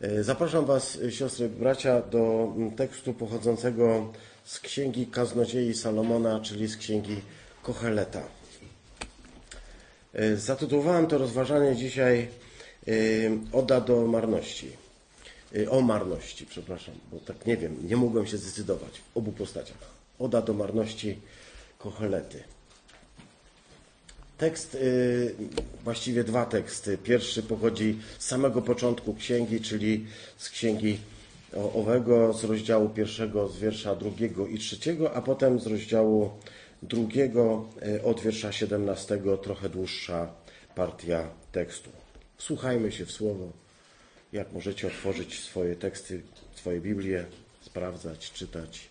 E, Zapraszam Was, e, siostry bracia, do mm, tekstu pochodzącego z księgi Kaznodziei Salomona, czyli z księgi Kocheleta. E, Zatytułowałem to rozważanie dzisiaj Oda do marności. O marności, przepraszam, bo tak nie wiem, nie mogłem się zdecydować w obu postaciach. Oda do marności Kochelety. Tekst, y, właściwie dwa teksty. Pierwszy pochodzi z samego początku księgi, czyli z księgi owego, z rozdziału pierwszego, z wiersza drugiego i trzeciego, a potem z rozdziału drugiego y, od wiersza siedemnastego, trochę dłuższa partia tekstu. Wsłuchajmy się w słowo, jak możecie otworzyć swoje teksty, swoje Biblię, sprawdzać, czytać,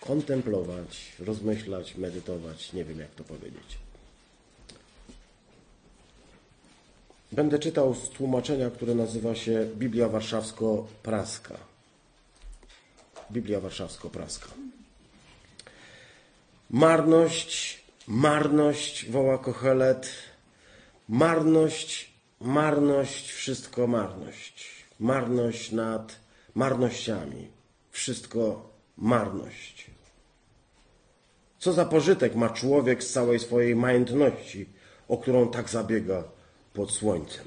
kontemplować, rozmyślać, medytować, nie wiem jak to powiedzieć. Będę czytał z tłumaczenia, które nazywa się Biblia Warszawsko-Praska. Biblia Warszawsko-Praska. Marność, marność, woła Kochelet. Marność, marność, wszystko marność. Marność nad marnościami. Wszystko marność. Co za pożytek ma człowiek z całej swojej majątności, o którą tak zabiega pod słońcem?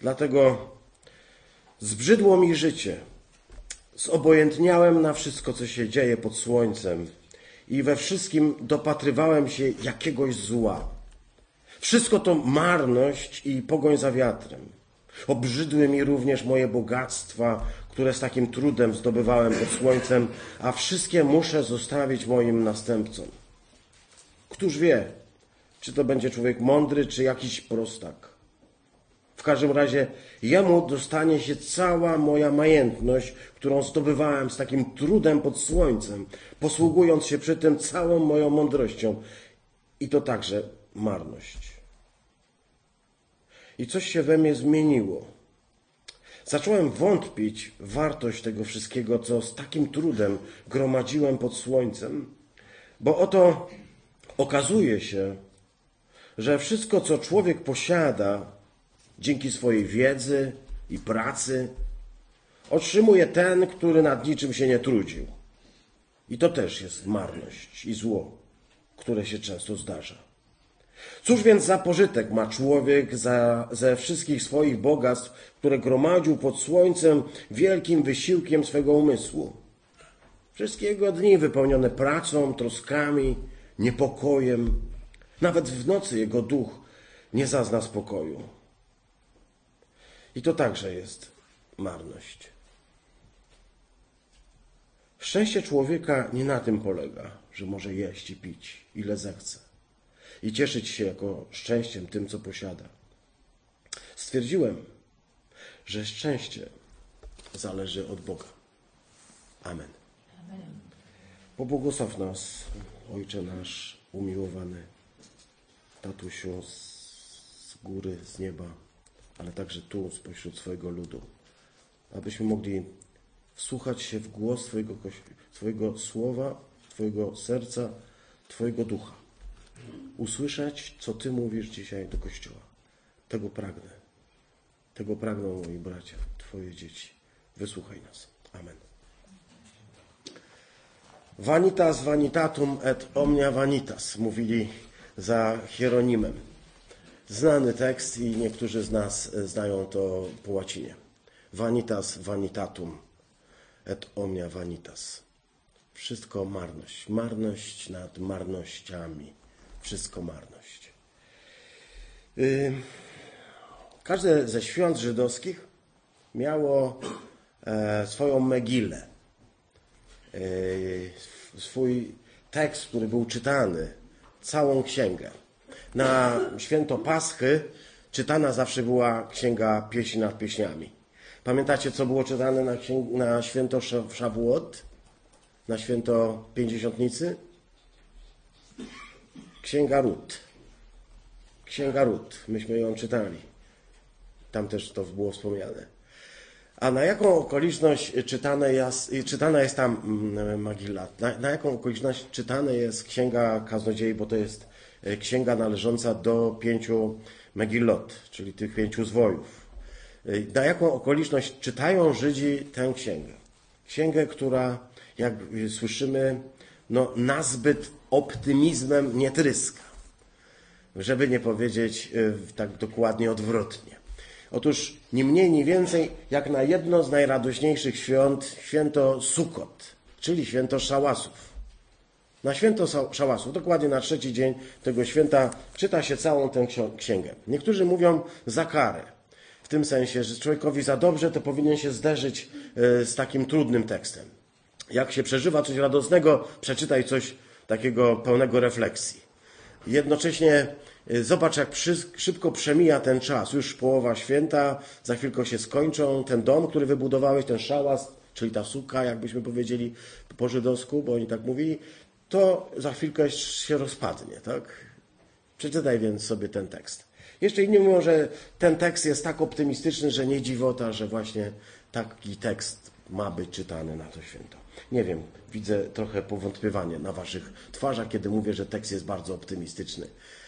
Dlatego zbrzydło mi życie, zobojętniałem na wszystko, co się dzieje pod słońcem i we wszystkim dopatrywałem się jakiegoś zła. Wszystko to marność i pogoń za wiatrem. Obrzydły mi również moje bogactwa, które z takim trudem zdobywałem pod słońcem, a wszystkie muszę zostawić moim następcom. Któż wie, czy to będzie człowiek mądry, czy jakiś prostak. W każdym razie jemu dostanie się cała moja majętność, którą zdobywałem z takim trudem pod słońcem, posługując się przy tym całą moją mądrością. I to także marność. I coś się we mnie zmieniło. Zacząłem wątpić w wartość tego wszystkiego, co z takim trudem gromadziłem pod słońcem, bo oto okazuje się, że wszystko, co człowiek posiada dzięki swojej wiedzy i pracy, otrzymuje ten, który nad niczym się nie trudził. I to też jest marność i zło, które się często zdarza. Cóż więc za pożytek ma człowiek za, ze wszystkich swoich bogactw, które gromadził pod słońcem wielkim wysiłkiem swego umysłu? Wszystkie jego dni wypełnione pracą, troskami, niepokojem. Nawet w nocy jego duch nie zazna spokoju. I to także jest marność. Szczęście człowieka nie na tym polega, że może jeść i pić ile zechce i cieszyć się jako szczęściem tym, co posiada. Stwierdziłem, że szczęście zależy od Boga. Amen. Pobłogosław nas, Ojcze nasz umiłowany, tatusiu z góry, z nieba, ale także tu, spośród swojego ludu, abyśmy mogli wsłuchać się w głos Twojego, Twojego słowa, Twojego serca, Twojego ducha. Usłyszeć, co Ty mówisz dzisiaj do Kościoła. Tego pragnę. Tego pragną moi bracia, Twoje dzieci. Wysłuchaj nas. Amen. Vanitas vanitatum et omnia vanitas, mówili za Hieronimem. Znany tekst i niektórzy z nas e, znają to po łacinie. Vanitas vanitatum et omnia vanitas. Wszystko marność. Marność nad marnościami. Wszystko marność. Y, Każde ze świąt żydowskich miało e, swoją megilę. E, swój tekst, który był czytany, całą księgę. Na święto Paschy czytana zawsze była księga pieśni nad pieśniami. Pamiętacie, co było czytane na, księg- na święto Sza- Szawuot? Na święto Pięćdziesiątnicy? Księga Rut. Księga Rut. Myśmy ją czytali. Tam też to było wspomniane. A na jaką okoliczność czytane jest, czytana jest tam mm, Magilla? Na, na jaką okoliczność czytana jest Księga Kaznodziei, bo to jest e, księga należąca do pięciu Megillot, czyli tych pięciu zwojów. Y, Na jaką okoliczność czytają Żydzi tę księgę? Księgę, która, jak słyszymy, no, nazbyt optymizmem nie tryska. Żeby nie powiedzieć y, tak dokładnie odwrotnie. Otóż ni mniej, ni więcej jak na jedno z najradośniejszych świąt, święto Sukot, czyli święto Szałasów. Na święto Szałasów, dokładnie na trzeci dzień tego święta, czyta się całą tę księgę. Niektórzy mówią za karę. W tym sensie, że człowiekowi za dobrze, to powinien się zderzyć y, z takim trudnym tekstem. Jak się przeżywa coś radosnego, przeczytaj coś takiego pełnego refleksji. Jednocześnie zobacz, jak szybko przemija ten czas. Już połowa święta, za chwilkę się skończą. Ten dom, który wybudowałeś, ten szałas, czyli ta suka, jakbyśmy powiedzieli po żydowsku, bo oni tak mówili, to za chwilkę się rozpadnie, tak? Przeczytaj więc sobie ten tekst. Jeszcze inni mówią, że ten tekst jest tak optymistyczny, że nie dziwota, że właśnie taki tekst ma być czytany na to święto. Nie wiem, widzę trochę powątpiewanie na waszych twarzach, kiedy mówię, że tekst jest bardzo optymistyczny.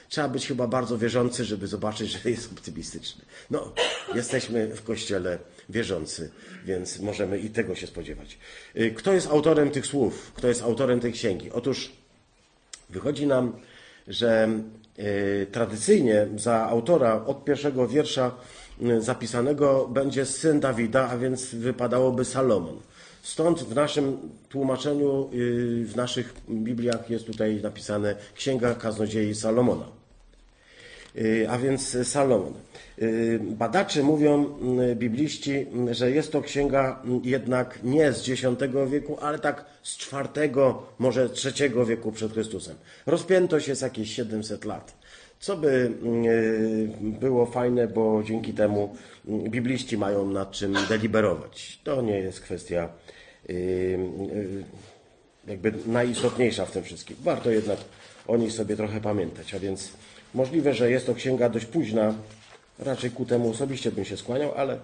Trzeba być chyba bardzo wierzący, żeby zobaczyć, że jest optymistyczny. No, jesteśmy w kościele wierzący, więc możemy i tego się spodziewać. Y, Kto jest autorem tych słów? Kto jest autorem tej księgi? Otóż Wychodzi nam, że y, tradycyjnie za autora od pierwszego wiersza y, zapisanego będzie syn Dawida, a więc wypadałoby Salomon. Stąd w naszym tłumaczeniu, y, w naszych Bibliach jest tutaj napisane Księga Kaznodziei Salomona. Y, a więc Salomon. Y, Badacze mówią, bibliści, że jest to księga jednak nie z X wieku, ale tak z IV, może III wieku przed Chrystusem. Rozpiętość jest jakieś 700 lat. Co by było fajne, bo dzięki temu bibliści mają nad czym deliberować. To nie jest kwestia jakby najistotniejsza w tym wszystkim. Warto jednak o niej sobie trochę pamiętać. A więc możliwe, że jest to księga dość późna. Raczej ku temu osobiście bym się skłaniał, ale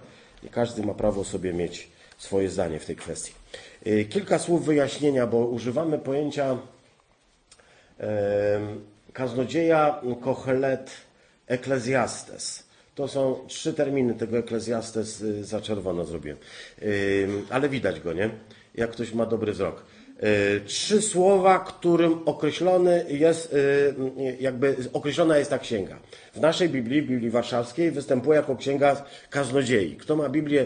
każdy ma prawo sobie mieć swoje zdanie w tej kwestii. Y, Kilka słów wyjaśnienia, bo używamy pojęcia kaznodzieja, kohelet, eklezjastes. To są trzy terminy tego eklezjastes za czerwono zrobiłem. Ale widać go, nie? Jak ktoś ma dobry wzrok. Y, Trzy słowa, którym określony jest, y, jakby określona jest ta księga. W naszej Biblii, Biblii Warszawskiej, występuje jako księga kaznodziei. Kto ma Biblię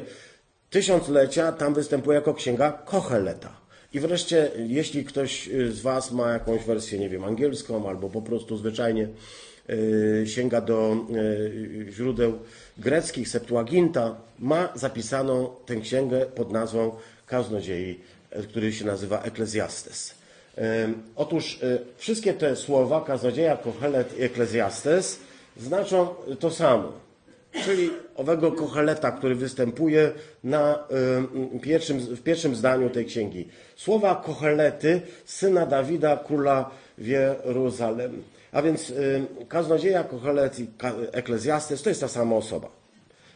tysiąclecia, tam występuje jako księga Kocheleta. I wreszcie, jeśli ktoś z Was ma jakąś wersję, nie wiem, angielską, albo po prostu zwyczajnie sięga do y, źródeł greckich, Septuaginta, ma zapisaną tę księgę pod nazwą Kaznodziei, y, który się nazywa Eklezjastes. Otóż wszystkie te słowa, kaznodzieja, kohelet i eklezjastes, znaczą to samo. Czyli owego kocheleta, który występuje na y, pierwszym, w pierwszym zdaniu tej księgi. Słowa kochelety, syna Dawida, króla w Jeruzalem. A więc y, kaznodzieja, kochelet i eklezjastes to jest ta sama osoba.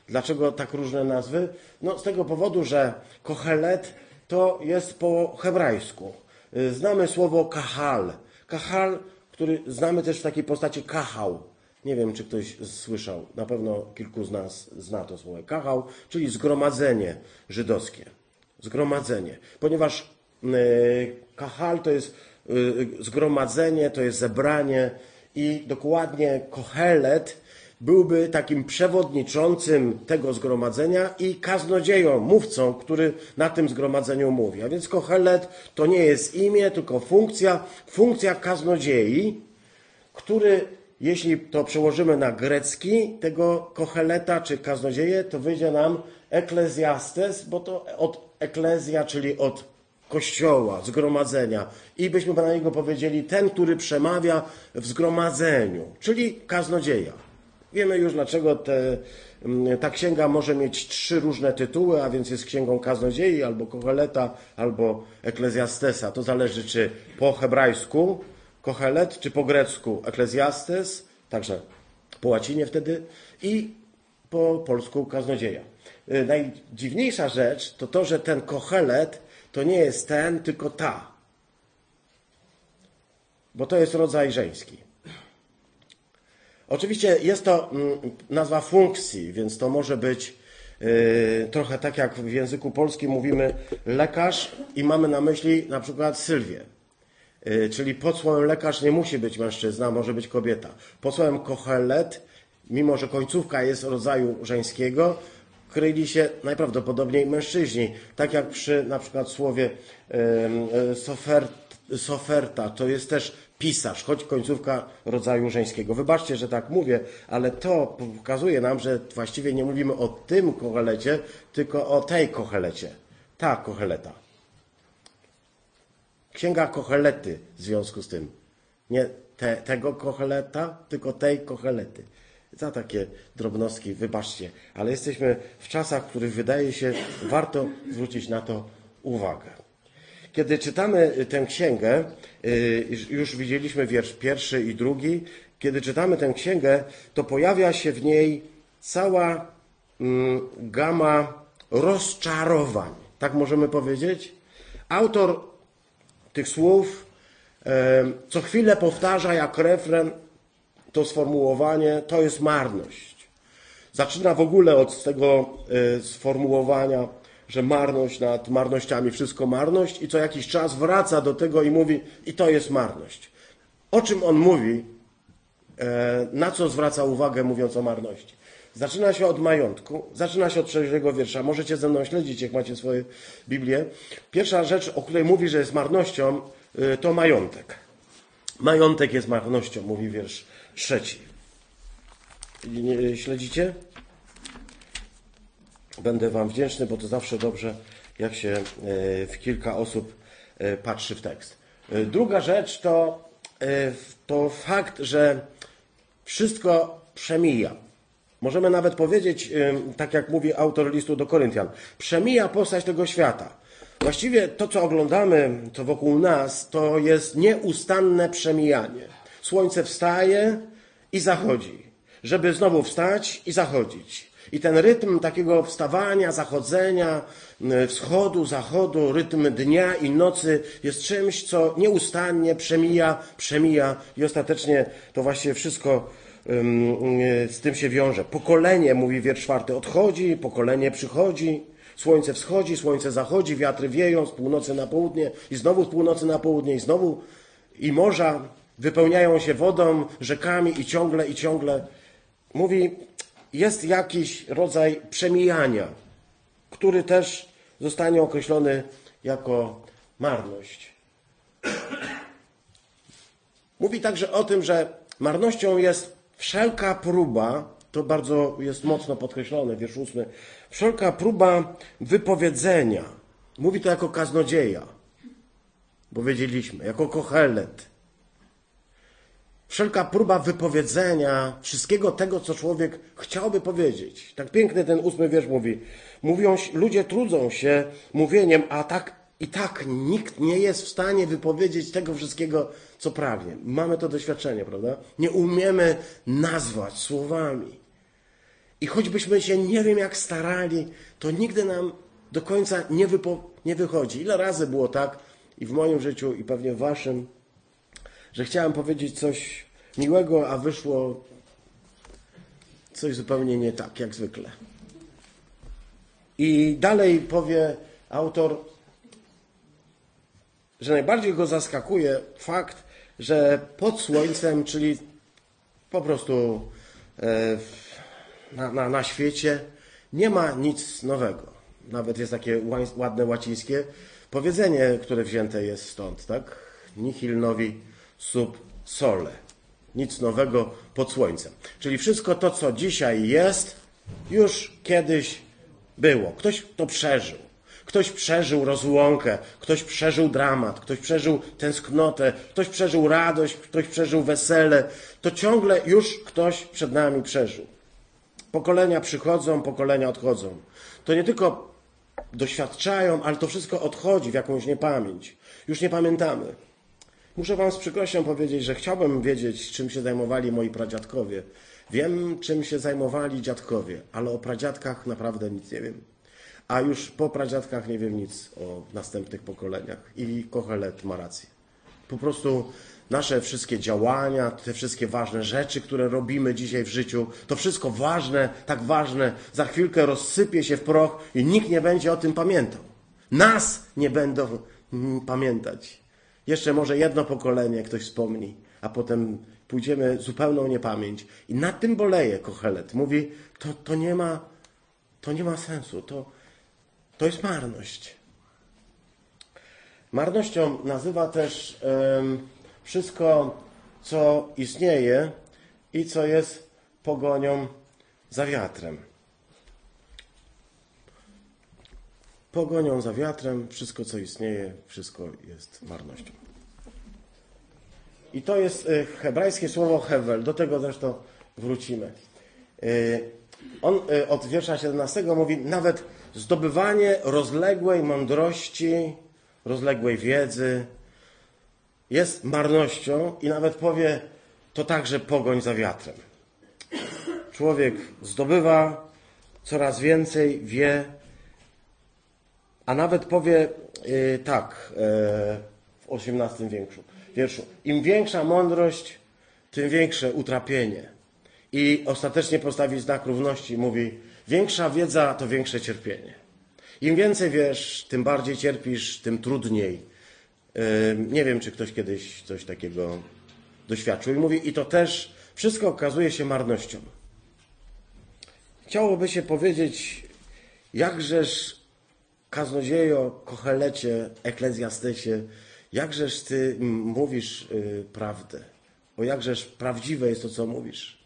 Dlaczego tak różne nazwy? No z tego powodu, że kohelet to jest po hebrajsku. Y, Znamy słowo kahal. Kahal, który znamy też w takiej postaci kahał. Nie wiem, czy ktoś słyszał. Na pewno kilku z nas zna to słowo. Kahał, czyli zgromadzenie żydowskie. Zgromadzenie. Ponieważ y, kahal to jest zgromadzenie, to jest zebranie i dokładnie kohelet byłby takim przewodniczącym tego zgromadzenia i kaznodzieją, mówcą, który na tym zgromadzeniu mówi. A więc kohelet to nie jest imię, tylko funkcja, funkcja kaznodziei, który, jeśli to przełożymy na grecki, tego kocheleta czy kaznodzieję, to wyjdzie nam eklezjastes, bo to od eklezja, czyli od kościoła, zgromadzenia. I byśmy na niego powiedzieli ten, który przemawia w zgromadzeniu, czyli kaznodzieja. Wiemy już, dlaczego te, mm, ta księga może mieć trzy różne tytuły, a więc jest księgą kaznodziei, albo Kocheleta, albo Eklezjastesa. To zależy, czy po hebrajsku Kochelet, czy po grecku Eklezjastes, także po łacinie wtedy, i po polsku kaznodzieja. Y, Najdziwniejsza rzecz to to, że ten Kochelet to nie jest ten, tylko ta. Bo to jest rodzaj żeński. Oczywiście jest to mm, nazwa funkcji, więc to może być Yy, trochę tak jak w języku polskim mówimy lekarz i mamy na myśli na przykład Sylwię. Yy, czyli pod słowem lekarz nie musi być mężczyzna, może być kobieta. Pod słowem kochelet, mimo że końcówka jest rodzaju żeńskiego, kryli się najprawdopodobniej mężczyźni. Tak jak przy na przykład słowie sofert, soferta, to jest też pisarz, choć końcówka rodzaju żeńskiego. Wybaczcie, że tak mówię, ale to pokazuje nam, że właściwie nie mówimy o tym kochelecie, tylko o tej kochelecie. Ta kocheleta. Księga kochelety w związku z tym. Nie te, tego kocheleta, tylko tej kochelety. Za takie drobnostki, wybaczcie, ale jesteśmy w czasach, w których wydaje się warto zwrócić na to uwagę. Kiedy czytamy tę księgę, y, już widzieliśmy wiersz pierwszy i drugi, kiedy czytamy tę księgę, to pojawia się w niej cała mm, gama rozczarowań. Tak możemy powiedzieć? Autor tych słów co chwilę powtarza jak refren to sformułowanie, to jest marność. Zaczyna w ogóle od tego y, sformułowania że marność nad marnościami, wszystko marność i co jakiś czas wraca do tego i mówi i to jest marność. O czym on mówi? E, na co zwraca uwagę mówiąc o marności? Zaczyna się od majątku, zaczyna się od trzeciego wiersza. Możecie ze mną śledzić, jak macie swoje Biblię. Pierwsza rzecz, o której mówi, że jest marnością, e, to majątek. Majątek jest marnością, mówi wiersz trzeci. Śledzicie? Będę Wam wdzięczny, bo to zawsze dobrze, jak się e, w kilka osób e, patrzy w tekst. E, druga rzecz to, to fakt, że wszystko przemija. Możemy nawet powiedzieć, tak jak mówi autor listu do Koryntian, przemija postać tego świata. Właściwie to, co oglądamy, co wokół nas, to jest nieustanne przemijanie. Słońce wstaje i zachodzi, żeby znowu wstać i zachodzić. I ten rytm takiego wstawania, zachodzenia, wschodu, zachodu, rytm dnia i nocy jest czymś, co nieustannie przemija, przemija i ostatecznie to właśnie wszystko z tym się wiąże. Pokolenie, mówi wiersz czwarty, odchodzi, pokolenie przychodzi, słońce wschodzi, słońce zachodzi, wiatry wieją z północy na południe i znowu z północy na południe i znowu i morza wypełniają się wodą, rzekami i ciągle, i ciągle. Mówi, jest jakiś rodzaj przemijania, który też zostanie określony jako marność. Mówi także o tym, że marnością jest wszelka próba, to bardzo jest mocno podkreślone, wiersz ósmy, wszelka próba wypowiedzenia. Mówi to jako kaznodzieja, bo wiedzieliśmy, jako kochelet wszelka próba wypowiedzenia wszystkiego tego, co człowiek chciałby powiedzieć. Tak piękny ten ósmy wiersz mówi. Mówią, ludzie trudzą się mówieniem, a tak i tak nikt nie jest w stanie wypowiedzieć tego wszystkiego, co pragnie. Mamy to doświadczenie, prawda? Nie umiemy nazwać słowami. I choćbyśmy się nie wiem jak starali, to nigdy nam do końca nie, nie wychodzi. Ile razy było tak i w moim życiu, i pewnie w waszym, że chciałem powiedzieć coś miłego, a wyszło coś zupełnie nie tak, jak zwykle. I dalej powie autor, że najbardziej go zaskakuje fakt, że pod słońcem, czyli po prostu e, na, na, na świecie, nie ma nic nowego. Nawet jest takie ładne łacińskie powiedzenie, które wzięte jest stąd, tak? Nihil novi sub sole. Nic nowego pod słońcem. Czyli wszystko to, co dzisiaj jest, już kiedyś było. Ktoś to przeżył. Ktoś przeżył rozłąkę, ktoś przeżył dramat, ktoś przeżył tęsknotę, ktoś przeżył radość, ktoś przeżył wesele. To ciągle już ktoś przed nami przeżył. Pokolenia przychodzą, pokolenia odchodzą. To nie tylko doświadczają, ale to wszystko odchodzi w jakąś niepamięć. Już nie pamiętamy. Muszę Wam z przykrością powiedzieć, że chciałbym wiedzieć, czym się zajmowali moi pradziadkowie. Wiem, czym się zajmowali dziadkowie, ale o pradziadkach naprawdę nic nie wiem. A już po pradziadkach nie wiem nic o następnych pokoleniach. I Kochelet ma rację. Po prostu nasze wszystkie działania, te wszystkie ważne rzeczy, które robimy dzisiaj w życiu, to wszystko ważne, tak ważne, za chwilkę rozsypie się w proch i nikt nie będzie o tym pamiętał. Nas nie będą mm, pamiętać. Jeszcze może jedno pokolenie ktoś wspomni, a potem pójdziemy zupełną niepamięć. I nad tym boleje Kochelet. Mówi, to, to, nie, ma, to nie ma sensu, to, to jest marność. Marnością nazywa też wszystko, co istnieje i co jest pogonią za wiatrem. Pogonią za wiatrem, wszystko, co istnieje, wszystko jest marnością. I to jest e, hebrajskie słowo hevel, do tego zresztą wrócimy. E, on e, od wiersza 17 mówi, nawet zdobywanie rozległej mądrości, rozległej wiedzy jest marnością i nawet powie, to także pogoń za wiatrem. Człowiek zdobywa coraz więcej, wie, a nawet powie tak w XVIII wieku wierszu. Im większa mądrość, tym większe utrapienie. I ostatecznie postawi znak równości. Mówi, większa wiedza to większe cierpienie. Im więcej wiesz, tym bardziej cierpisz, tym trudniej. Nie wiem, czy ktoś kiedyś coś takiego doświadczył. I mówi, i to też wszystko okazuje się marnością. Chciałoby się powiedzieć, jakżeż kaznodziejo, kochelecie, eklezjastesie, jakżeż ty mówisz y, prawdę, o jakżeż prawdziwe jest to, co mówisz.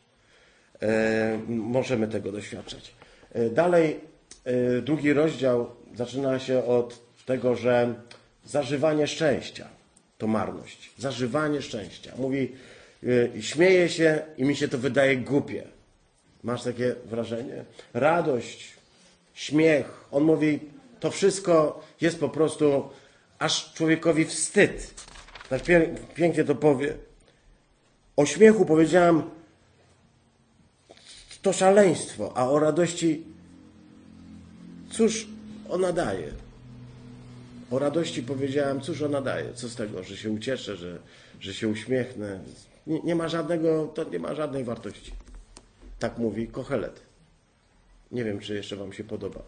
E, możemy tego doświadczać. E, dalej, e, drugi rozdział zaczyna się od tego, że zażywanie szczęścia to marność. Zażywanie szczęścia. Mówi, śmieje się i mi się to wydaje głupie. Masz takie wrażenie? Radość, śmiech. On mówi, to wszystko jest po prostu aż człowiekowi wstyd. Tak pięknie to powie. O śmiechu powiedziałam, to szaleństwo, a o radości, cóż ona daje? O radości powiedziałam, cóż ona daje? Co z tego, że się ucieszę, że, że się uśmiechnę? Nie, nie ma żadnego, to nie ma żadnej wartości. Tak mówi Kochelet. Nie wiem, czy jeszcze Wam się podoba.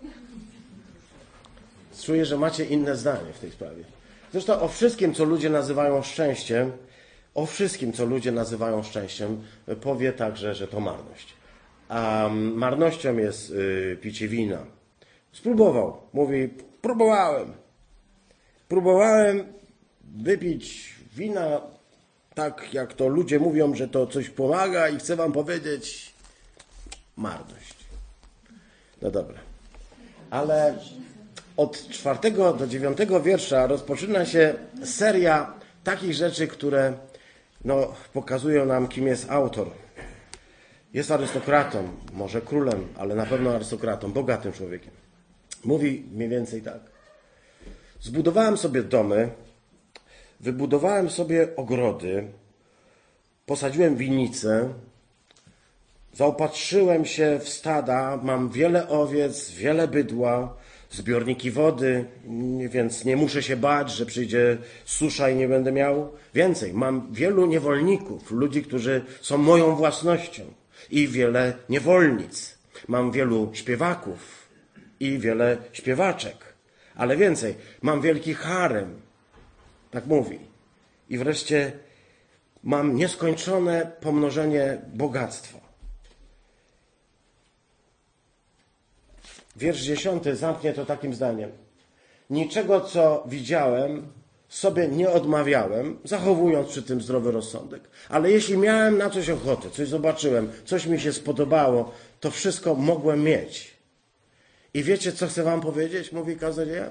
Czuję, że macie inne zdanie w tej sprawie. Zresztą o wszystkim, co ludzie nazywają szczęściem, o wszystkim, co ludzie nazywają szczęściem, powie także, że to marność. A marnością jest y, picie wina. Spróbował. Mówi, próbowałem. Próbowałem wypić wina tak, jak to ludzie mówią, że to coś pomaga i chcę wam powiedzieć, marność. No dobra. Ale od czwartego do dziewiątego wiersza rozpoczyna się seria takich rzeczy, które no, pokazują nam, kim jest autor. Jest arystokratą, może królem, ale na pewno arystokratą, bogatym człowiekiem. Mówi mniej więcej tak. Zbudowałem sobie domy, wybudowałem sobie ogrody, posadziłem winnice, zaopatrzyłem się w stada, mam wiele owiec, wiele bydła, zbiorniki wody, więc nie muszę się bać, że przyjdzie susza i nie będę miał. Więcej, mam wielu niewolników, ludzi, którzy są moją własnością i wiele niewolnic. Mam wielu śpiewaków i wiele śpiewaczek. Ale więcej, mam wielki harem. Tak mówi. I wreszcie mam nieskończone pomnożenie bogactwa. Wiersz dziesiąty zamknie to takim zdaniem. Niczego, co widziałem, sobie nie odmawiałem, zachowując przy tym zdrowy rozsądek. Ale jeśli miałem na coś ochotę, coś zobaczyłem, coś mi się spodobało, to wszystko mogłem mieć. I wiecie, co chcę wam powiedzieć? Mówi kaznodzieja?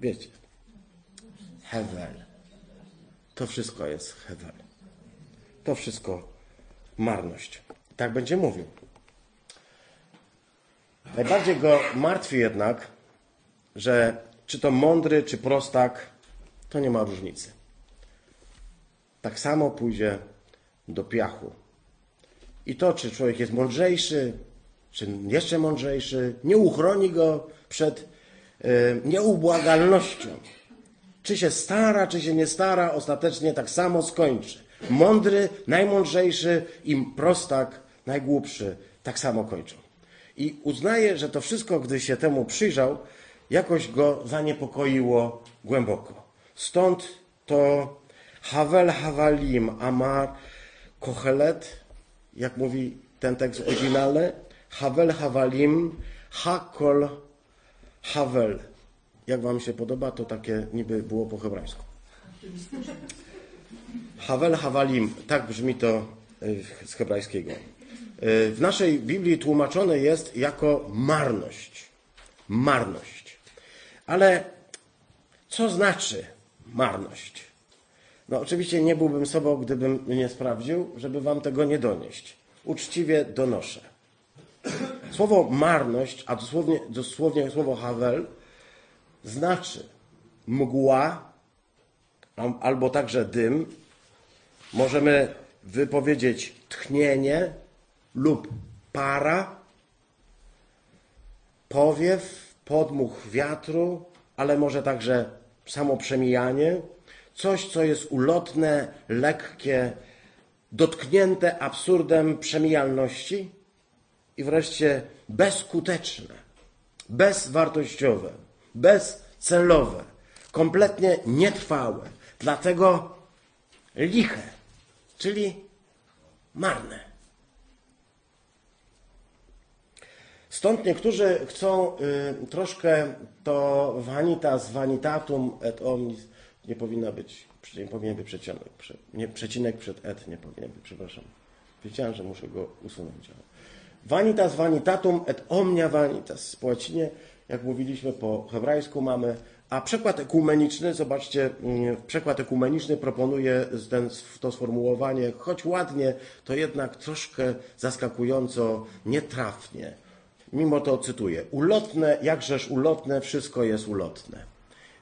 Wiecie. Hewel. To wszystko jest hewel. To wszystko marność. Tak będzie mówił. Najbardziej go martwi jednak, że czy to mądry, czy prostak, to nie ma różnicy. Tak samo pójdzie do piachu. I to, czy człowiek jest mądrzejszy, czy jeszcze mądrzejszy, nie uchroni go przed y, nieubłagalnością. Czy się stara, czy się nie stara, ostatecznie tak samo skończy. Mądry, najmądrzejszy i prostak, najgłupszy, tak samo kończą. I uznaje, że to wszystko, gdy się temu przyjrzał, jakoś go zaniepokoiło głęboko. Stąd to Havel Havalim Amar Kohelet, jak mówi ten tekst oryginalny, Havel Havalim Hakol Havel. Jak wam się podoba, to takie niby było po hebrajsku. Havel Havalim, tak brzmi to y, z hebrajskiego. Y, w naszej Biblii tłumaczone jest jako marność. Marność. Ale co znaczy marność? No oczywiście nie byłbym sobą, gdybym nie sprawdził, żeby wam tego nie donieść. Uczciwie donoszę. Słowo marność, a dosłownie, dosłownie słowo Havel, znaczy mgła albo także dym. Możemy wypowiedzieć tchnienie lub para, powiew, podmuch wiatru, ale może także samo przemijanie, coś, co jest ulotne, lekkie, dotknięte absurdem przemijalności i wreszcie bezskuteczne, bezwartościowe, bezcelowe, kompletnie nietrwałe, dlatego liche, czyli marne. Stąd niektórzy chcą y, troszkę to vanitas, vanitatum et omnis, nie powinna być, nie powinien być przecinek, nie, przecinek przed et nie powinien być, przepraszam. Wiedziałem, że muszę go usunąć. Vanitas vanitatum et omnia vanitas. Po łacinie, jak mówiliśmy po hebrajsku mamy, a przekład ekumeniczny, zobaczcie, mm, przekład ekumeniczny proponuje ten, to sformułowanie, choć ładnie, to jednak troszkę zaskakująco nietrafnie. Mimo to cytuję. Ulotne, jakżeż ulotne, wszystko jest ulotne.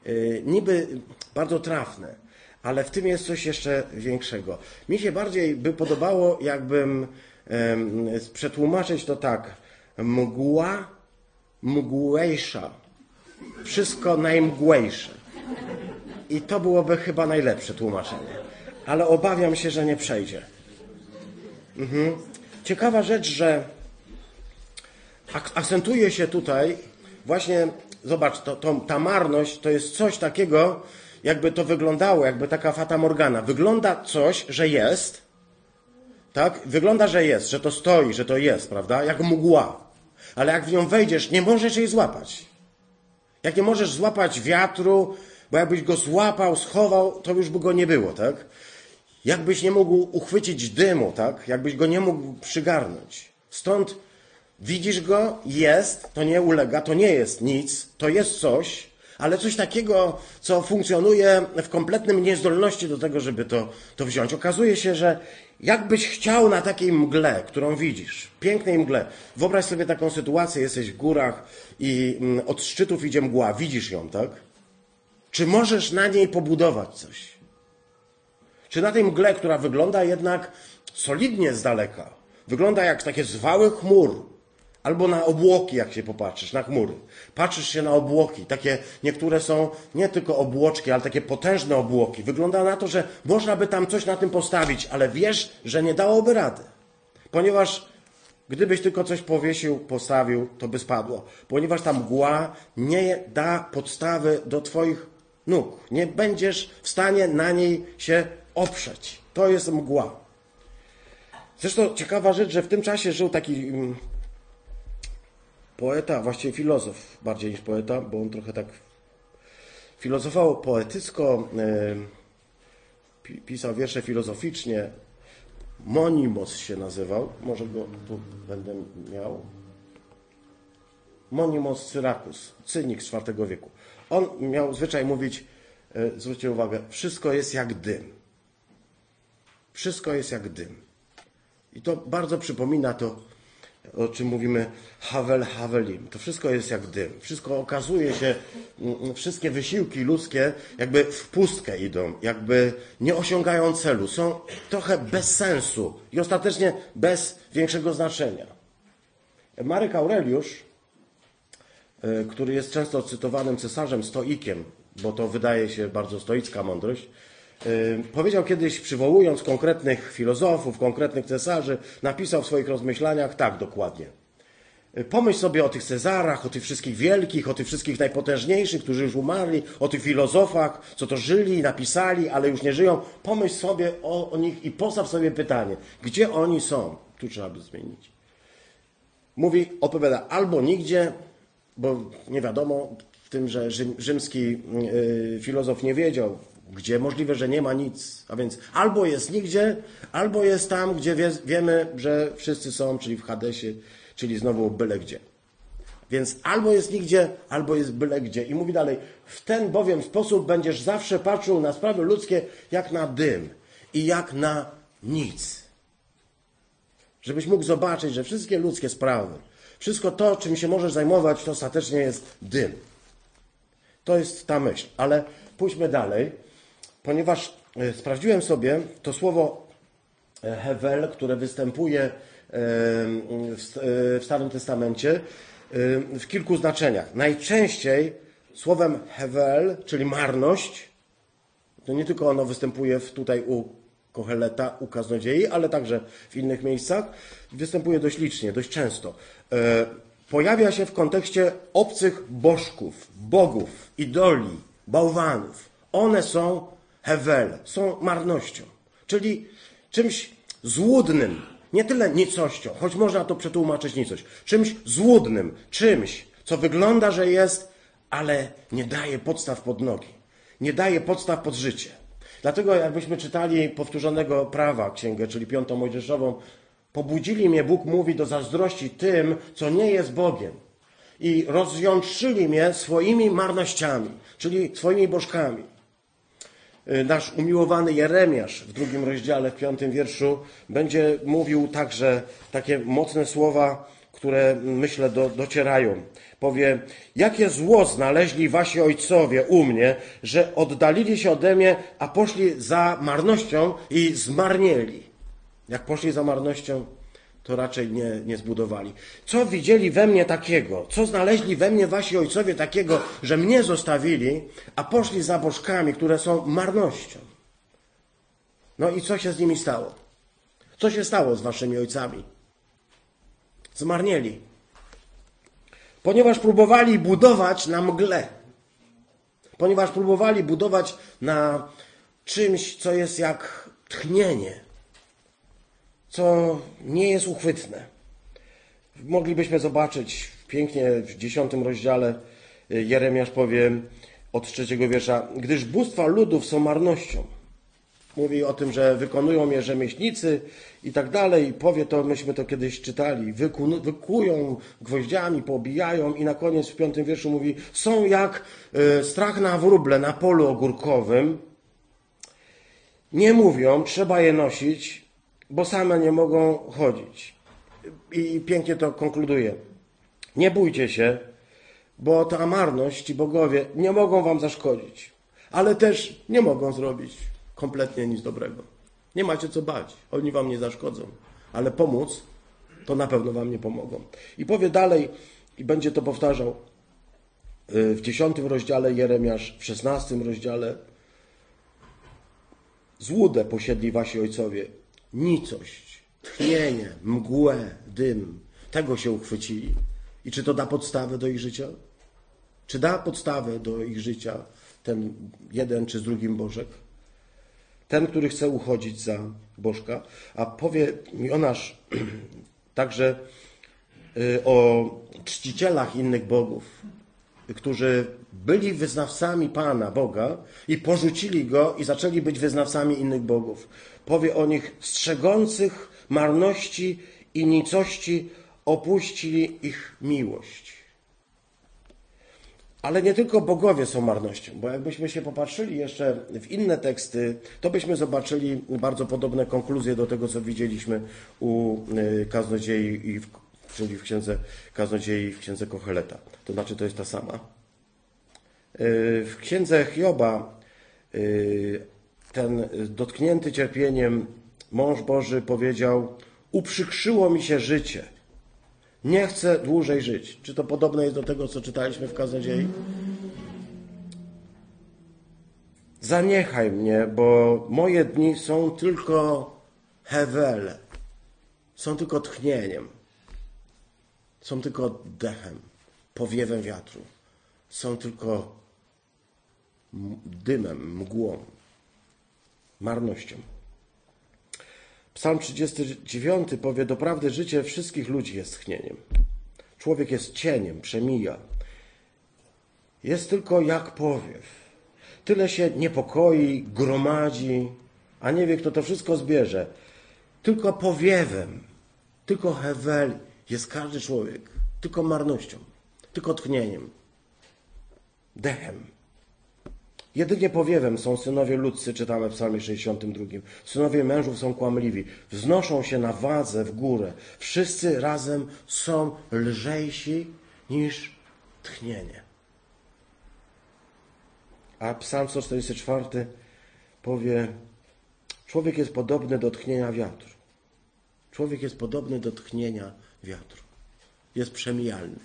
Yy, niby bardzo trafne, ale w tym jest coś jeszcze większego. Mi się bardziej by podobało, jakbym przetłumaczyć to tak. Mgła mgłejsza. Wszystko najmgłejsze. I to byłoby chyba najlepsze tłumaczenie. Ale obawiam się, że nie przejdzie. Mhm. Ciekawa rzecz, że akcentuje się tutaj właśnie, zobacz, to, to, ta marność to jest coś takiego, jakby to wyglądało, jakby taka fata morgana. Wygląda coś, że jest, tak? Wygląda, że jest, że to stoi, że to jest, prawda? Jak mgła. Ale jak w nią wejdziesz, nie możesz jej złapać. Jak nie możesz złapać wiatru, bo jakbyś go złapał, schował, to już by go nie było, tak? Jakbyś nie mógł uchwycić dymu, tak? Jakbyś go nie mógł przygarnąć. Stąd widzisz go, jest, to nie ulega, to nie jest nic, to jest coś, ale coś takiego, co funkcjonuje w kompletnym niezdolności do tego, żeby to, to wziąć. Okazuje się, że jakbyś chciał na takiej mgle, którą widzisz, pięknej mgle, wyobraź sobie taką sytuację, jesteś w górach i mm, od szczytów idzie mgła, widzisz ją, tak? Czy możesz na niej pobudować coś? Czy na tej mgle, która wygląda jednak solidnie z daleka, wygląda jak takie zwały chmur, Albo na obłoki, jak się popatrzysz, na chmury. Patrzysz się na obłoki, takie niektóre są nie tylko obłoczki, ale takie potężne obłoki. Wygląda na to, że można by tam coś na tym postawić, ale wiesz, że nie dałoby rady. Ponieważ gdybyś tylko coś powiesił, postawił, to by spadło. Ponieważ ta mgła nie da podstawy do Twoich nóg. Nie będziesz w stanie na niej się oprzeć. To jest mgła. Zresztą ciekawa rzecz, że w tym czasie żył taki mm, poeta, właściwie filozof bardziej niż poeta, bo on trochę tak filozofował poetycko, e, pisał wiersze filozoficznie. Monimos się nazywał, może go tu będę miał. Monimos Syrakus, cynik z IV wieku. On miał zwyczaj mówić, e, zwróćcie uwagę, wszystko jest jak dym. Wszystko jest jak dym. I to bardzo przypomina to o czym mówimy Havel Havelim. To wszystko jest jak dym. Wszystko okazuje się, mm, mm, wszystkie wysiłki ludzkie jakby w pustkę idą, jakby nie osiągają celu. Są trochę bez sensu i ostatecznie bez większego znaczenia. Marek Aureliusz, e, który jest często cytowanym cesarzem stoikiem, bo to wydaje się bardzo stoicka mądrość. Powiedział kiedyś, przywołując konkretnych filozofów, konkretnych cesarzy, napisał w swoich rozmyślaniach tak dokładnie. Yy, Pomyśl sobie o tych Cezarach, o tych wszystkich wielkich, o tych wszystkich najpotężniejszych, którzy już umarli, o tych filozofach, co to żyli, napisali, ale już nie żyją. Pomyśl sobie o, o nich i postaw sobie pytanie, gdzie oni są? Tu trzeba by zmienić. Mówi, opowiada albo nigdzie, bo nie wiadomo w tym, że rzym, rzymski yy, filozof nie wiedział, gdzie możliwe, że nie ma nic. A więc albo jest nigdzie, albo jest tam, gdzie wie, wiemy, że wszyscy są, czyli w Hadesie, czyli znowu byle gdzie. Więc albo jest nigdzie, albo jest byle gdzie. I mówi dalej, w ten bowiem sposób będziesz zawsze patrzył na sprawy ludzkie jak na dym i jak na nic. Żebyś mógł zobaczyć, że wszystkie ludzkie sprawy, wszystko to, czym się możesz zajmować, to ostatecznie jest dym. To jest ta myśl. Ale pójdźmy dalej, ponieważ e, sprawdziłem sobie to słowo e, Hevel, które występuje e, w Starym Testamencie w kilku znaczeniach. Najczęściej słowem Hevel, czyli marność, to nie tylko ono występuje tutaj u Koheleta, u kaznodziei, ale także w innych miejscach. Występuje dość licznie, dość często. Pojawia się w kontekście obcych bożków, bogów, idoli, bałwanów. One są Hewel, są marnością, czyli czymś złudnym, nie tyle nicością, choć można to przetłumaczyć nicość, czymś złudnym, czymś, co wygląda, że jest, ale nie daje podstaw pod nogi, nie daje podstaw pod życie. Dlatego jakbyśmy czytali powtórzonego prawa księgę, czyli piątą Mojżeszową, pobudzili mnie, Bóg mówi, do zazdrości tym, co nie jest Bogiem. I rozjątrzyli mnie swoimi marnościami, czyli swoimi bożkami. Y, Nasz umiłowany Jeremiasz w drugim rozdziale, w piątym wierszu, będzie mówił także takie mocne słowa, które myślę do, docierają. Powie, jakie zło znaleźli wasi ojcowie u mnie, że oddalili się ode mnie, a poszli za marnością i zmarnieli. Jak poszli za marnością, to raczej nie, nie zbudowali. Co widzieli we mnie takiego? Co znaleźli we mnie wasi ojcowie takiego, że mnie zostawili, a poszli za bożkami, które są marnością? No i co się z nimi stało? Co się stało z waszymi ojcami? Zmarnieli. Ponieważ próbowali budować na mgle. Ponieważ próbowali budować na czymś, co jest jak tchnienie co nie jest uchwytne. Moglibyśmy zobaczyć pięknie w dziesiątym rozdziale y, Jeremiasz powie od trzeciego wiersza, gdyż bóstwa ludów są marnością. Mówi o tym, że wykonują je rzemieślnicy i tak dalej. I powie to, myśmy to kiedyś czytali. Wyku, wykują gwoździami, pobijają i na koniec w piątym wierszu mówi, są jak y, strach na wróble na polu ogórkowym. Nie mówią, trzeba je nosić, bo same nie mogą chodzić. I pięknie to konkluduje. Nie bójcie się, bo ta marność ci bogowie nie mogą wam zaszkodzić, ale też nie mogą zrobić kompletnie nic dobrego. Nie macie co bać, oni wam nie zaszkodzą, ale pomóc to na pewno wam nie pomogą. I powie dalej, i będzie to powtarzał y, w dziesiątym rozdziale Jeremiasz, w szesnastym rozdziale. Złudę posiedli wasi ojcowie, nicość, tchnienie, mgłę, dym. Tego się uchwycili. I czy to da podstawę do ich życia? Czy da podstawę do ich życia ten jeden czy z drugim Bożek? Ten, który chce uchodzić za Bożka. A powie Jonasz także y, o czcicielach innych bogów, którzy byli wyznawcami Pana, Boga i porzucili Go i zaczęli być wyznawcami innych bogów. Powie o nich strzegących marności i nicości opuścili ich miłość. Ale nie tylko bogowie są marnością, bo jakbyśmy się popatrzyli jeszcze w inne teksty, to byśmy zobaczyli bardzo podobne konkluzje do tego, co widzieliśmy u y, kaznodziei, i w, czyli w księdze kaznodziei w księdze Kocheleta. To znaczy, to jest ta sama. Y, W księdze Hioba y, ten dotknięty cierpieniem mąż Boży powiedział: Uprzykrzyło mi się życie. Nie chcę dłużej żyć. Czy to podobne jest do tego, co czytaliśmy w kaznodziei? Zaniechaj mnie, bo moje dni są tylko hewele, są tylko tchnieniem, są tylko oddechem, powiewem wiatru, są tylko dymem, mgłą, marnością. Psalm 39 powie: Doprawdy życie wszystkich ludzi jest tchnieniem. Człowiek jest cieniem, przemija. Jest tylko jak powiew. Tyle się niepokoi, gromadzi, a nie wie, kto to wszystko zbierze. Tylko powiewem, tylko hewel jest każdy człowiek. Tylko marnością, tylko tchnieniem, dechem. Jedynie powiewem są synowie ludzcy, czytamy w psalmie 62. Synowie mężów są kłamliwi, wznoszą się na wadze w górę. Wszyscy razem są lżejsi niż tchnienie. A psalm 144 powie, człowiek jest podobny do tchnienia wiatru. Człowiek jest podobny do tchnienia wiatru. Jest przemijalny.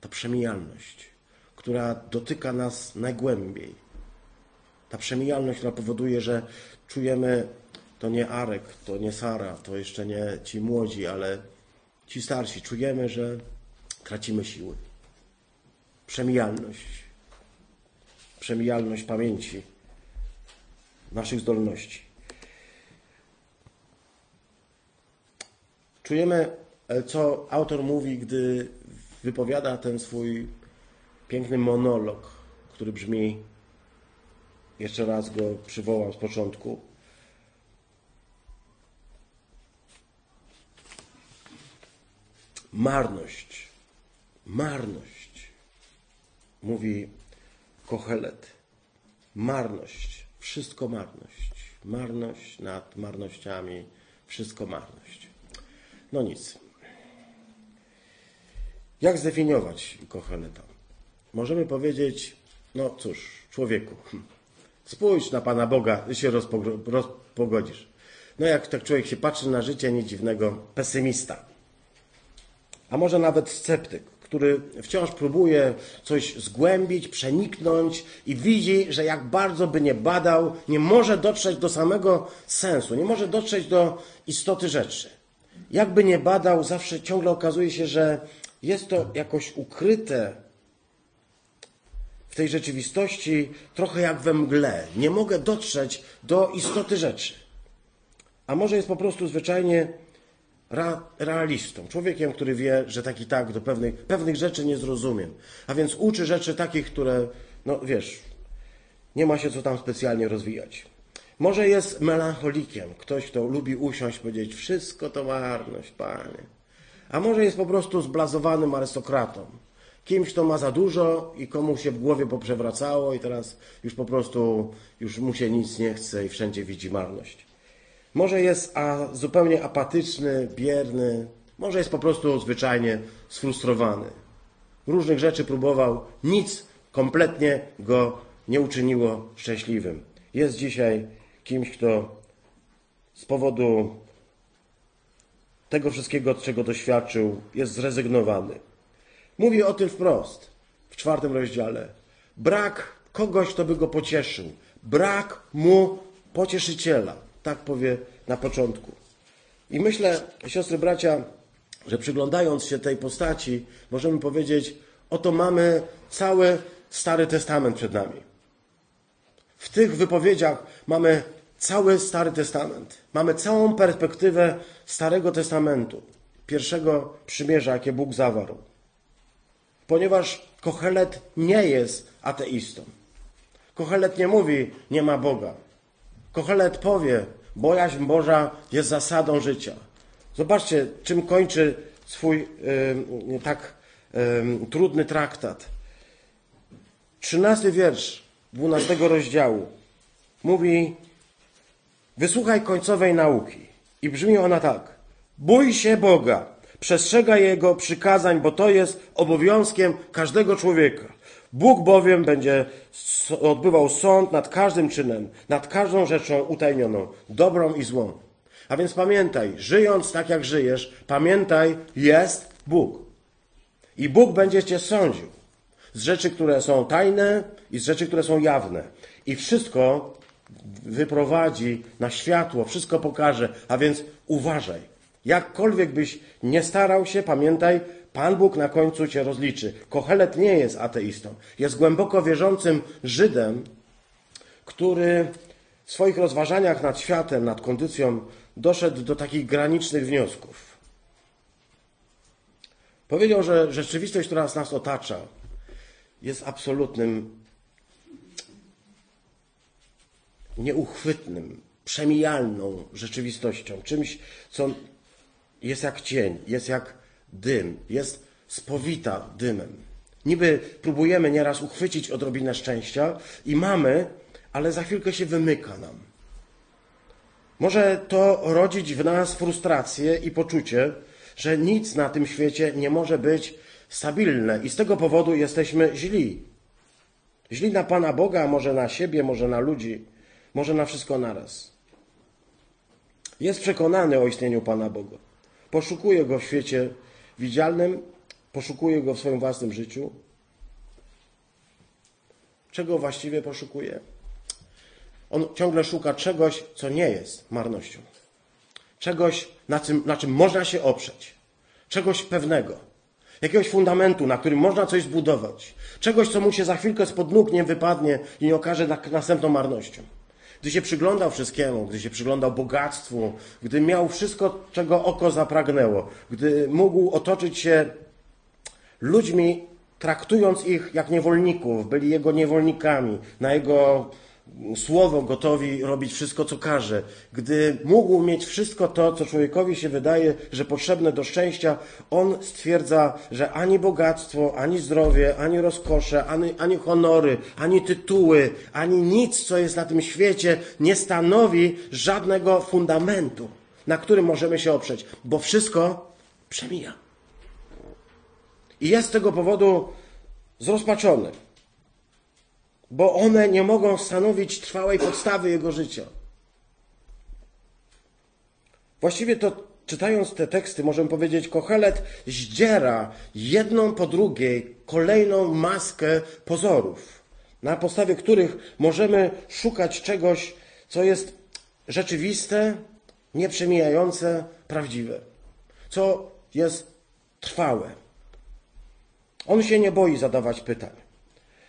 Ta przemijalność która dotyka nas najgłębiej. Ta przemijalność, która powoduje, że czujemy, to nie Arek, to nie Sara, to jeszcze nie ci młodzi, ale ci starsi, czujemy, że tracimy siły. Przemijalność. Przemijalność pamięci, naszych zdolności. Czujemy, co autor mówi, gdy wypowiada ten swój piękny monolog, który brzmi, jeszcze raz go przywołam z początku. Marność, marność, mówi Kochelet. Marność, wszystko marność. Marność nad marnościami, wszystko marność. No nic. Jak zdefiniować Kocheleta? możemy powiedzieć, no cóż, człowieku, spójrz na Pana Boga i się rozpogodzisz. No jak tak człowiek się patrzy na życie, nic dziwnego, pesymista. A może nawet sceptyk, który wciąż próbuje coś zgłębić, przeniknąć i widzi, że jak bardzo by nie badał, nie może dotrzeć do samego sensu, nie może dotrzeć do istoty rzeczy. Jakby nie badał, zawsze ciągle okazuje się, że jest to jakoś ukryte tej rzeczywistości trochę jak we mgle. Nie mogę dotrzeć do istoty rzeczy. A może jest po prostu zwyczajnie realistą, człowiekiem, który wie, że tak i tak do pewnych, pewnych rzeczy nie zrozumiem. A więc uczy rzeczy takich, które, no wiesz, nie ma się co tam specjalnie rozwijać. Może jest melancholikiem, ktoś, kto lubi usiąść, powiedzieć, wszystko to marność, panie. A może jest po prostu zblazowanym arystokratą, kimś, kto ma za dużo i komu się w głowie poprzewracało i teraz już po prostu już mu się nic nie chce i wszędzie widzi marność. Może jest a, zupełnie apatyczny, bierny, może jest po prostu zwyczajnie sfrustrowany. Różnych rzeczy próbował, nic kompletnie go nie uczyniło szczęśliwym. Jest dzisiaj kimś, kto z powodu tego wszystkiego, czego doświadczył, jest zrezygnowany. Mówi o tym wprost w czwartym rozdziale. Brak kogoś, kto by go pocieszył. Brak mu pocieszyciela. Tak powie na początku. I myślę, siostry, bracia, że przyglądając się tej postaci, możemy powiedzieć, oto mamy cały Stary Testament przed nami. W tych wypowiedziach mamy cały Stary Testament. Mamy całą perspektywę Starego Testamentu, pierwszego przymierza, jakie Bóg zawarł ponieważ Kochelet nie jest ateistą. Kochelet nie mówi, nie ma Boga. Kochelet powie, bojaźń Boża jest zasadą życia. Zobaczcie, czym kończy swój yy, tak yy, trudny traktat. Trzynasty wiersz dwunastego rozdziału mówi: Wysłuchaj końcowej nauki. I brzmi ona tak: Bój się Boga Przestrzega Jego przykazań, bo to jest obowiązkiem każdego człowieka. Bóg bowiem będzie odbywał sąd nad każdym czynem, nad każdą rzeczą utajnioną, dobrą i złą. A więc pamiętaj, żyjąc tak jak żyjesz, pamiętaj, jest Bóg. I Bóg będzie cię sądził. Z rzeczy, które są tajne i z rzeczy, które są jawne. I wszystko wyprowadzi na światło, wszystko pokaże, a więc uważaj. Jakkolwiek byś nie starał się, pamiętaj, Pan Bóg na końcu cię rozliczy. Kochelet nie jest ateistą. Jest głęboko wierzącym Żydem, który w swoich rozważaniach nad światem, nad kondycją doszedł do takich granicznych wniosków. Powiedział, że rzeczywistość, która nas otacza, jest absolutnym, nieuchwytnym, przemijalną rzeczywistością, czymś, co jest jak cień, jest jak dym, jest spowita dymem. Niby próbujemy nieraz uchwycić odrobinę szczęścia i mamy, ale za chwilkę się wymyka nam. Może to rodzić w nas frustrację i poczucie, że nic na tym świecie nie może być stabilne i z tego powodu jesteśmy źli. Źli na Pana Boga, może na siebie, może na ludzi, może na wszystko naraz. Jest przekonany o istnieniu Pana Boga. Poszukuje Go w świecie widzialnym, poszukuje Go w swoim własnym życiu. Czego właściwie poszukuje? On ciągle szuka czegoś, co nie jest marnością. Czegoś, na czym, na czym można się oprzeć. Czegoś pewnego. Jakiegoś fundamentu, na którym można coś zbudować. Czegoś, co mu się za chwilkę spod nóg nie wypadnie i nie okaże następną marnością. Gdy się przyglądał wszystkiemu, gdy się przyglądał bogactwu, gdy miał wszystko, czego oko zapragnęło, gdy mógł otoczyć się ludźmi, traktując ich jak niewolników, byli jego niewolnikami, na jego słowo gotowi robić wszystko, co każe. Gdy mógł mieć wszystko to, co człowiekowi się wydaje, że potrzebne do szczęścia, on stwierdza, że ani bogactwo, ani zdrowie, ani rozkosze, ani, ani honory, ani tytuły, ani nic, co jest na tym świecie, nie stanowi żadnego fundamentu, na którym możemy się oprzeć, bo wszystko przemija. I jest z tego powodu zrozpaczony bo one nie mogą stanowić trwałej podstawy jego życia. Właściwie to czytając te teksty, możemy powiedzieć, Kochelet zdziera jedną po drugiej kolejną maskę pozorów, na podstawie których możemy szukać czegoś, co jest rzeczywiste, nieprzemijające, prawdziwe, co jest trwałe. On się nie boi zadawać pytań.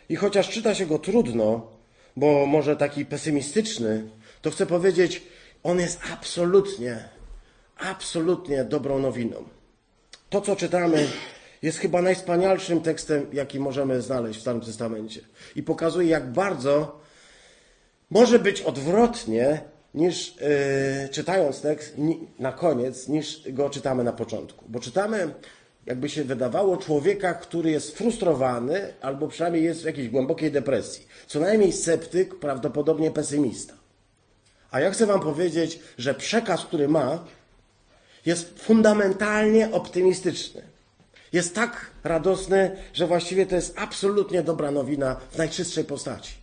I chociaż czyta się go trudno, bo może taki pesymistyczny, to chcę powiedzieć, on jest absolutnie, absolutnie dobrą nowiną. To, co czytamy, jest chyba najwspanialszym tekstem, jaki możemy znaleźć w Starym Testamencie. I pokazuje, jak bardzo może być odwrotnie, niż yy, czytając tekst na koniec, niż go czytamy na początku. Bo czytamy jakby się wydawało, człowieka, który jest frustrowany albo przynajmniej jest w jakiejś głębokiej depresji. Co najmniej sceptyk, prawdopodobnie pesymista. A ja chcę Wam powiedzieć, że przekaz, który ma, jest fundamentalnie optymistyczny. Jest tak radosny, że właściwie to jest absolutnie dobra nowina w najczystszej postaci.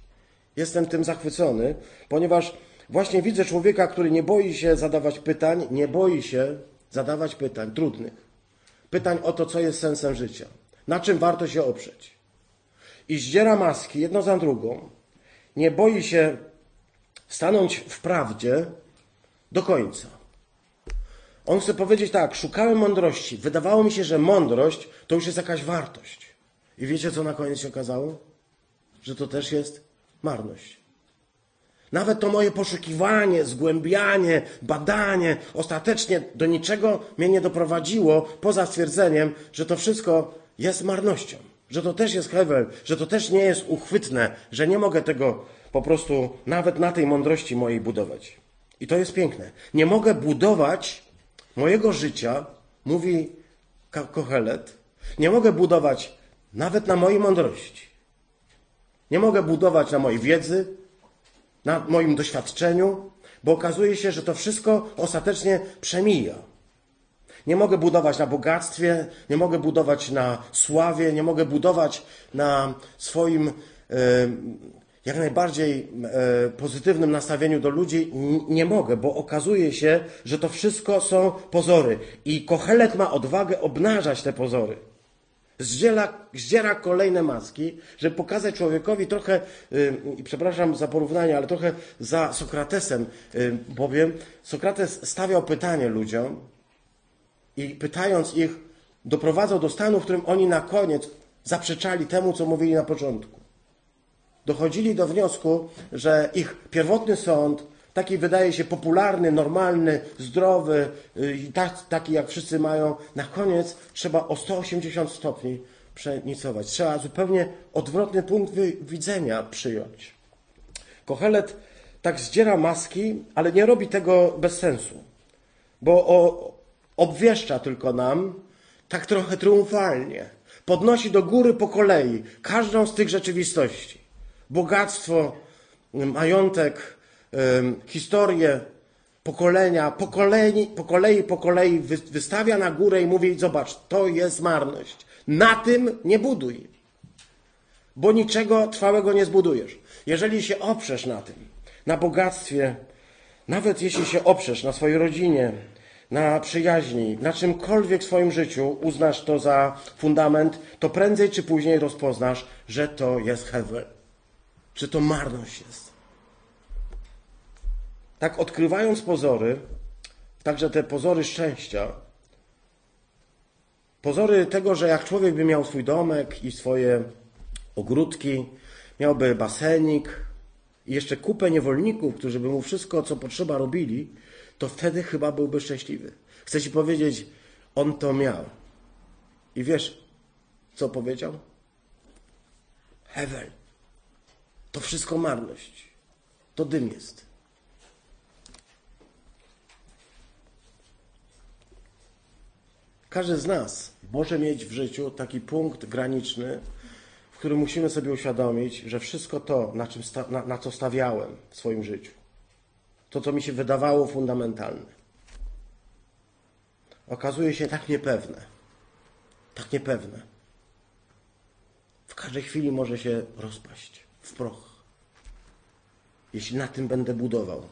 Jestem tym zachwycony, ponieważ właśnie widzę człowieka, który nie boi się zadawać pytań, nie boi się zadawać pytań trudnych pytań o to, co jest sensem życia, na czym warto się oprzeć. I zdziera maski jedno za drugą, nie boi się stanąć w prawdzie do końca. On chce powiedzieć tak, szukałem mądrości. Wydawało mi się, że mądrość to już jest jakaś wartość. I wiecie, co na koniec się okazało? Że to też jest marność. Nawet to moje poszukiwanie, zgłębianie, badanie ostatecznie do niczego mnie nie doprowadziło poza stwierdzeniem, że to wszystko jest marnością, że to też jest hewel, że to też nie jest uchwytne, że nie mogę tego po prostu nawet na tej mądrości mojej budować. I to jest piękne. Nie mogę budować mojego życia, mówi Kohelet, nie mogę budować nawet na mojej mądrości. Nie mogę budować na mojej wiedzy, na moim doświadczeniu, bo okazuje się, że to wszystko ostatecznie przemija. Nie mogę budować na bogactwie, nie mogę budować na sławie, nie mogę budować na swoim e, jak najbardziej e, pozytywnym nastawieniu do ludzi. Nie mogę, bo okazuje się, że to wszystko są pozory. I Kochelet ma odwagę obnażać te pozory. Zdziela, zdziera kolejne maski, żeby pokazać człowiekowi trochę, yy, przepraszam za porównanie, ale trochę za Sokratesem yy, powiem. Sokrates stawiał pytanie ludziom i pytając ich, doprowadzał do stanu, w którym oni na koniec zaprzeczali temu, co mówili na początku. Dochodzili do wniosku, że ich pierwotny sąd, taki wydaje się popularny, normalny, zdrowy, y, taki jak wszyscy mają, na koniec trzeba o 180 stopni przenicować. Trzeba zupełnie odwrotny punkt widzenia przyjąć. Kochelet tak zdziera maski, ale nie robi tego bez sensu, bo obwieszcza tylko nam tak trochę triumfalnie. Podnosi do góry po kolei każdą z tych rzeczywistości. Bogactwo, majątek, historię, pokolenia, po kolei, po kolei, po kolei wystawia na górę i mówi: Zobacz, to jest marność. Na tym nie buduj, bo niczego trwałego nie zbudujesz. Jeżeli się oprzesz na tym, na bogactwie, nawet jeśli się oprzesz na swojej rodzinie, na przyjaźni, na czymkolwiek w swoim życiu uznasz to za fundament, to prędzej czy później rozpoznasz, że to jest heaven, że to marność jest. Tak odkrywając pozory, także te pozory szczęścia, pozory tego, że jak człowiek by miał swój domek i swoje ogródki, miałby basenik i jeszcze kupę niewolników, którzy by mu wszystko, co potrzeba, robili, to wtedy chyba byłby szczęśliwy. Chcę ci powiedzieć, on to miał. I wiesz, co powiedział? Heaven. To wszystko marność. To dym jest. Każdy z nas może mieć w życiu taki punkt graniczny, w którym musimy sobie uświadomić, że wszystko to, na, czym na, na co stawiałem w swoim życiu, to, co mi się wydawało fundamentalne, okazuje się tak niepewne. Tak niepewne. W każdej chwili może się rozpaść w proch. Jeśli na tym będę budował,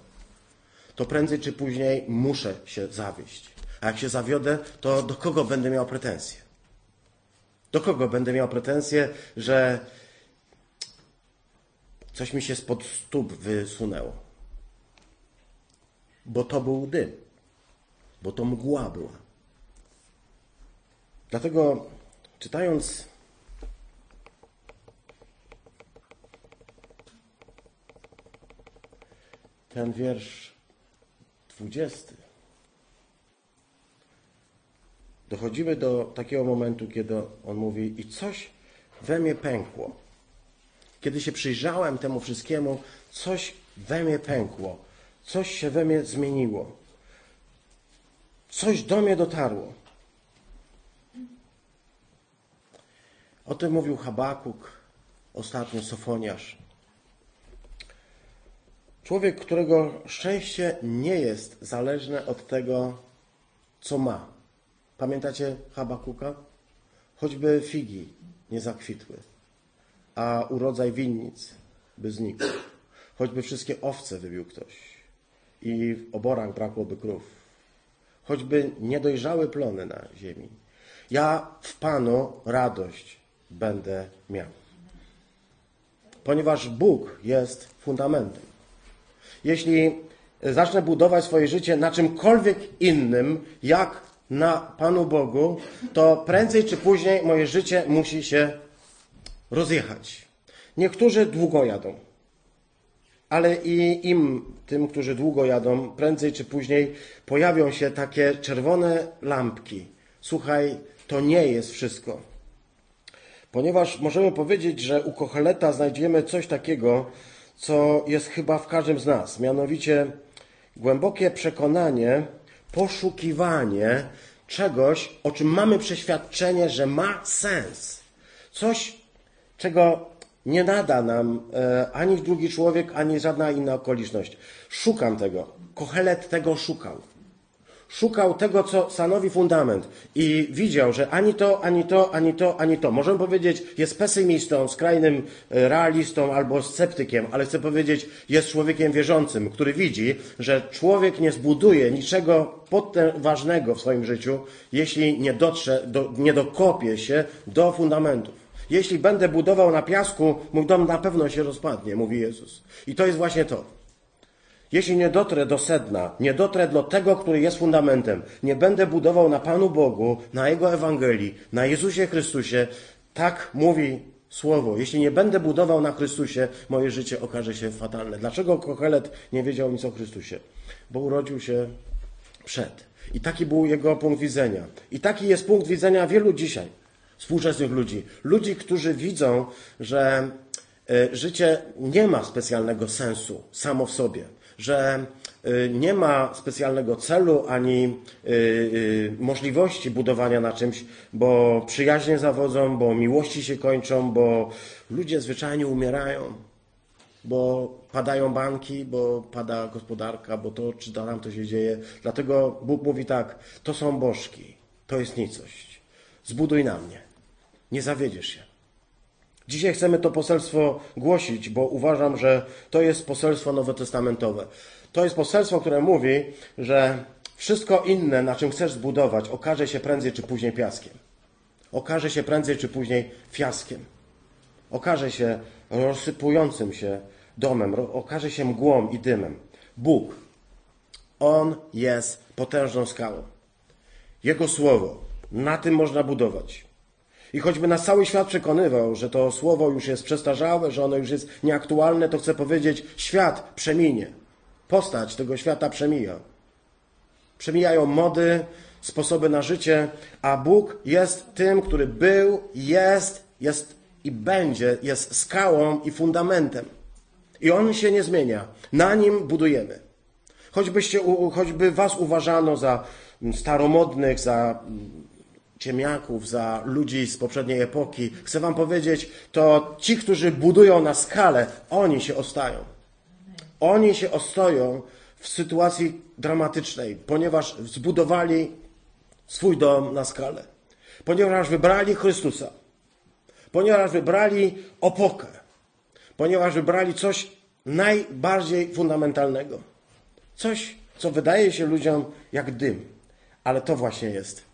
to prędzej czy później muszę się zawieść. A jak się zawiodę, to do kogo będę miał pretensje? Do kogo będę miał pretensje, że coś mi się spod stóp wysunęło? Bo to był dym, bo to mgła była. Dlatego czytając ten wiersz dwudziesty, dochodzimy do takiego momentu, kiedy on mówi: I coś we mnie pękło. Kiedy się przyjrzałem temu wszystkiemu, coś we mnie pękło, coś się we mnie zmieniło, coś do mnie dotarło. O tym mówił Habakuk, ostatnio Sofoniarz. Człowiek, którego szczęście nie jest zależne od tego, co ma. Pamiętacie Habakuka? Choćby figi nie zakwitły, a urodzaj winnic by znikł. Choćby wszystkie owce wybił ktoś i w oborach brakłoby krów. Choćby niedojrzałe plony na ziemi. Ja w Panu radość będę miał. Ponieważ Bóg jest fundamentem. Jeśli zacznę budować swoje życie na czymkolwiek innym, jak na Panu Bogu, to prędzej czy później moje życie musi się rozjechać. Niektórzy długo jadą, ale i im, tym, którzy długo jadą, prędzej czy później pojawią się takie czerwone lampki. Słuchaj, to nie jest wszystko. Ponieważ możemy powiedzieć, że u Kocheleta znajdziemy coś takiego, co jest chyba w każdym z nas, mianowicie głębokie przekonanie, poszukiwanie czegoś, o czym mamy przeświadczenie, że ma sens. Coś, czego nie nada nam e, ani drugi człowiek, ani żadna inna okoliczność. Szukam tego. Kochelet tego szukał. Szukał tego, co stanowi fundament i widział, że ani to, ani to, ani to, ani to. Możemy powiedzieć, jest pesymistą, skrajnym e, realistą albo sceptykiem, ale chcę powiedzieć, jest człowiekiem wierzącym, który widzi, że człowiek nie zbuduje niczego ważnego w swoim życiu, jeśli nie dotrze, do, nie dokopie się do fundamentów. Jeśli będę budował na piasku, mój dom na pewno się rozpadnie, mówi Jezus. I to jest właśnie to. Jeśli nie dotrę do sedna, nie dotrę do tego, który jest fundamentem, nie będę budował na Panu Bogu, na Jego Ewangelii, na Jezusie Chrystusie, tak mówi Słowo. Jeśli nie będę budował na Chrystusie, moje życie okaże się fatalne. Dlaczego Kochelet nie wiedział nic o Chrystusie? Bo urodził się przed. I taki był jego punkt widzenia. I taki jest punkt widzenia wielu dzisiaj współczesnych ludzi. Ludzi, którzy widzą, że e, życie nie ma specjalnego sensu samo w sobie że y, nie ma specjalnego celu ani y, y, możliwości budowania na czymś, bo przyjaźnie zawodzą, bo miłości się kończą, bo ludzie zwyczajnie umierają, bo padają banki, bo pada gospodarka, bo to czy tam to się dzieje. Dlatego Bóg mówi tak, to są bożki, to jest nicość. Zbuduj na mnie, nie zawiedziesz się. Dzisiaj chcemy to poselstwo głosić, bo uważam, że to jest poselstwo nowotestamentowe. To jest poselstwo, które mówi, że wszystko inne, na czym chcesz zbudować, okaże się prędzej czy później piaskiem. Okaże się prędzej czy później fiaskiem. Okaże się rozsypującym się domem, okaże się mgłą i dymem. Bóg, On jest potężną skałą. Jego słowo, na tym można budować. I choćby nas cały świat przekonywał, że to słowo już jest przestarzałe, że ono już jest nieaktualne, to chcę powiedzieć, świat przeminie. Postać tego świata przemija. Przemijają mody, sposoby na życie, a Bóg jest tym, który był, jest, jest i będzie, jest skałą i fundamentem. I on się nie zmienia. Na nim budujemy. Choćbyście, choćby was uważano za staromodnych, za ciemiaków, za ludzi z poprzedniej epoki. Chcę wam powiedzieć, to ci, którzy budują na skalę, oni się ostają. Oni się ostoją w sytuacji dramatycznej, ponieważ zbudowali swój dom na skalę. Ponieważ wybrali Chrystusa. Ponieważ wybrali opokę. Ponieważ wybrali coś najbardziej fundamentalnego. Coś, co wydaje się ludziom jak dym, ale to właśnie jest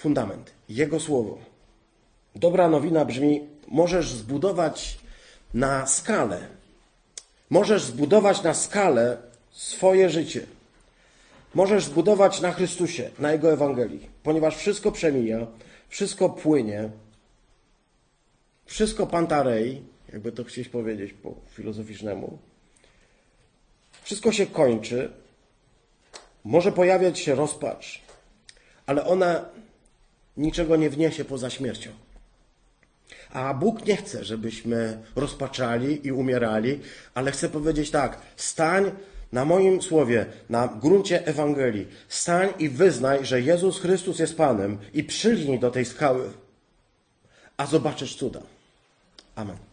fundament, Jego słowo. Dobra nowina brzmi: możesz zbudować na skalę, możesz zbudować na skalę swoje życie. Możesz zbudować na Chrystusie, na Jego Ewangelii, ponieważ wszystko przemija, wszystko płynie, wszystko pantarej, jakby to chcieć powiedzieć po filozoficznemu. Wszystko się kończy, może pojawiać się rozpacz, ale ona niczego nie wniesie poza śmiercią. A Bóg nie chce, żebyśmy rozpaczali i umierali, ale chce powiedzieć tak: stań na moim słowie, na gruncie Ewangelii, stań i wyznaj, że Jezus Chrystus jest Panem i przylgnij do tej skały, a zobaczysz cuda. Amen.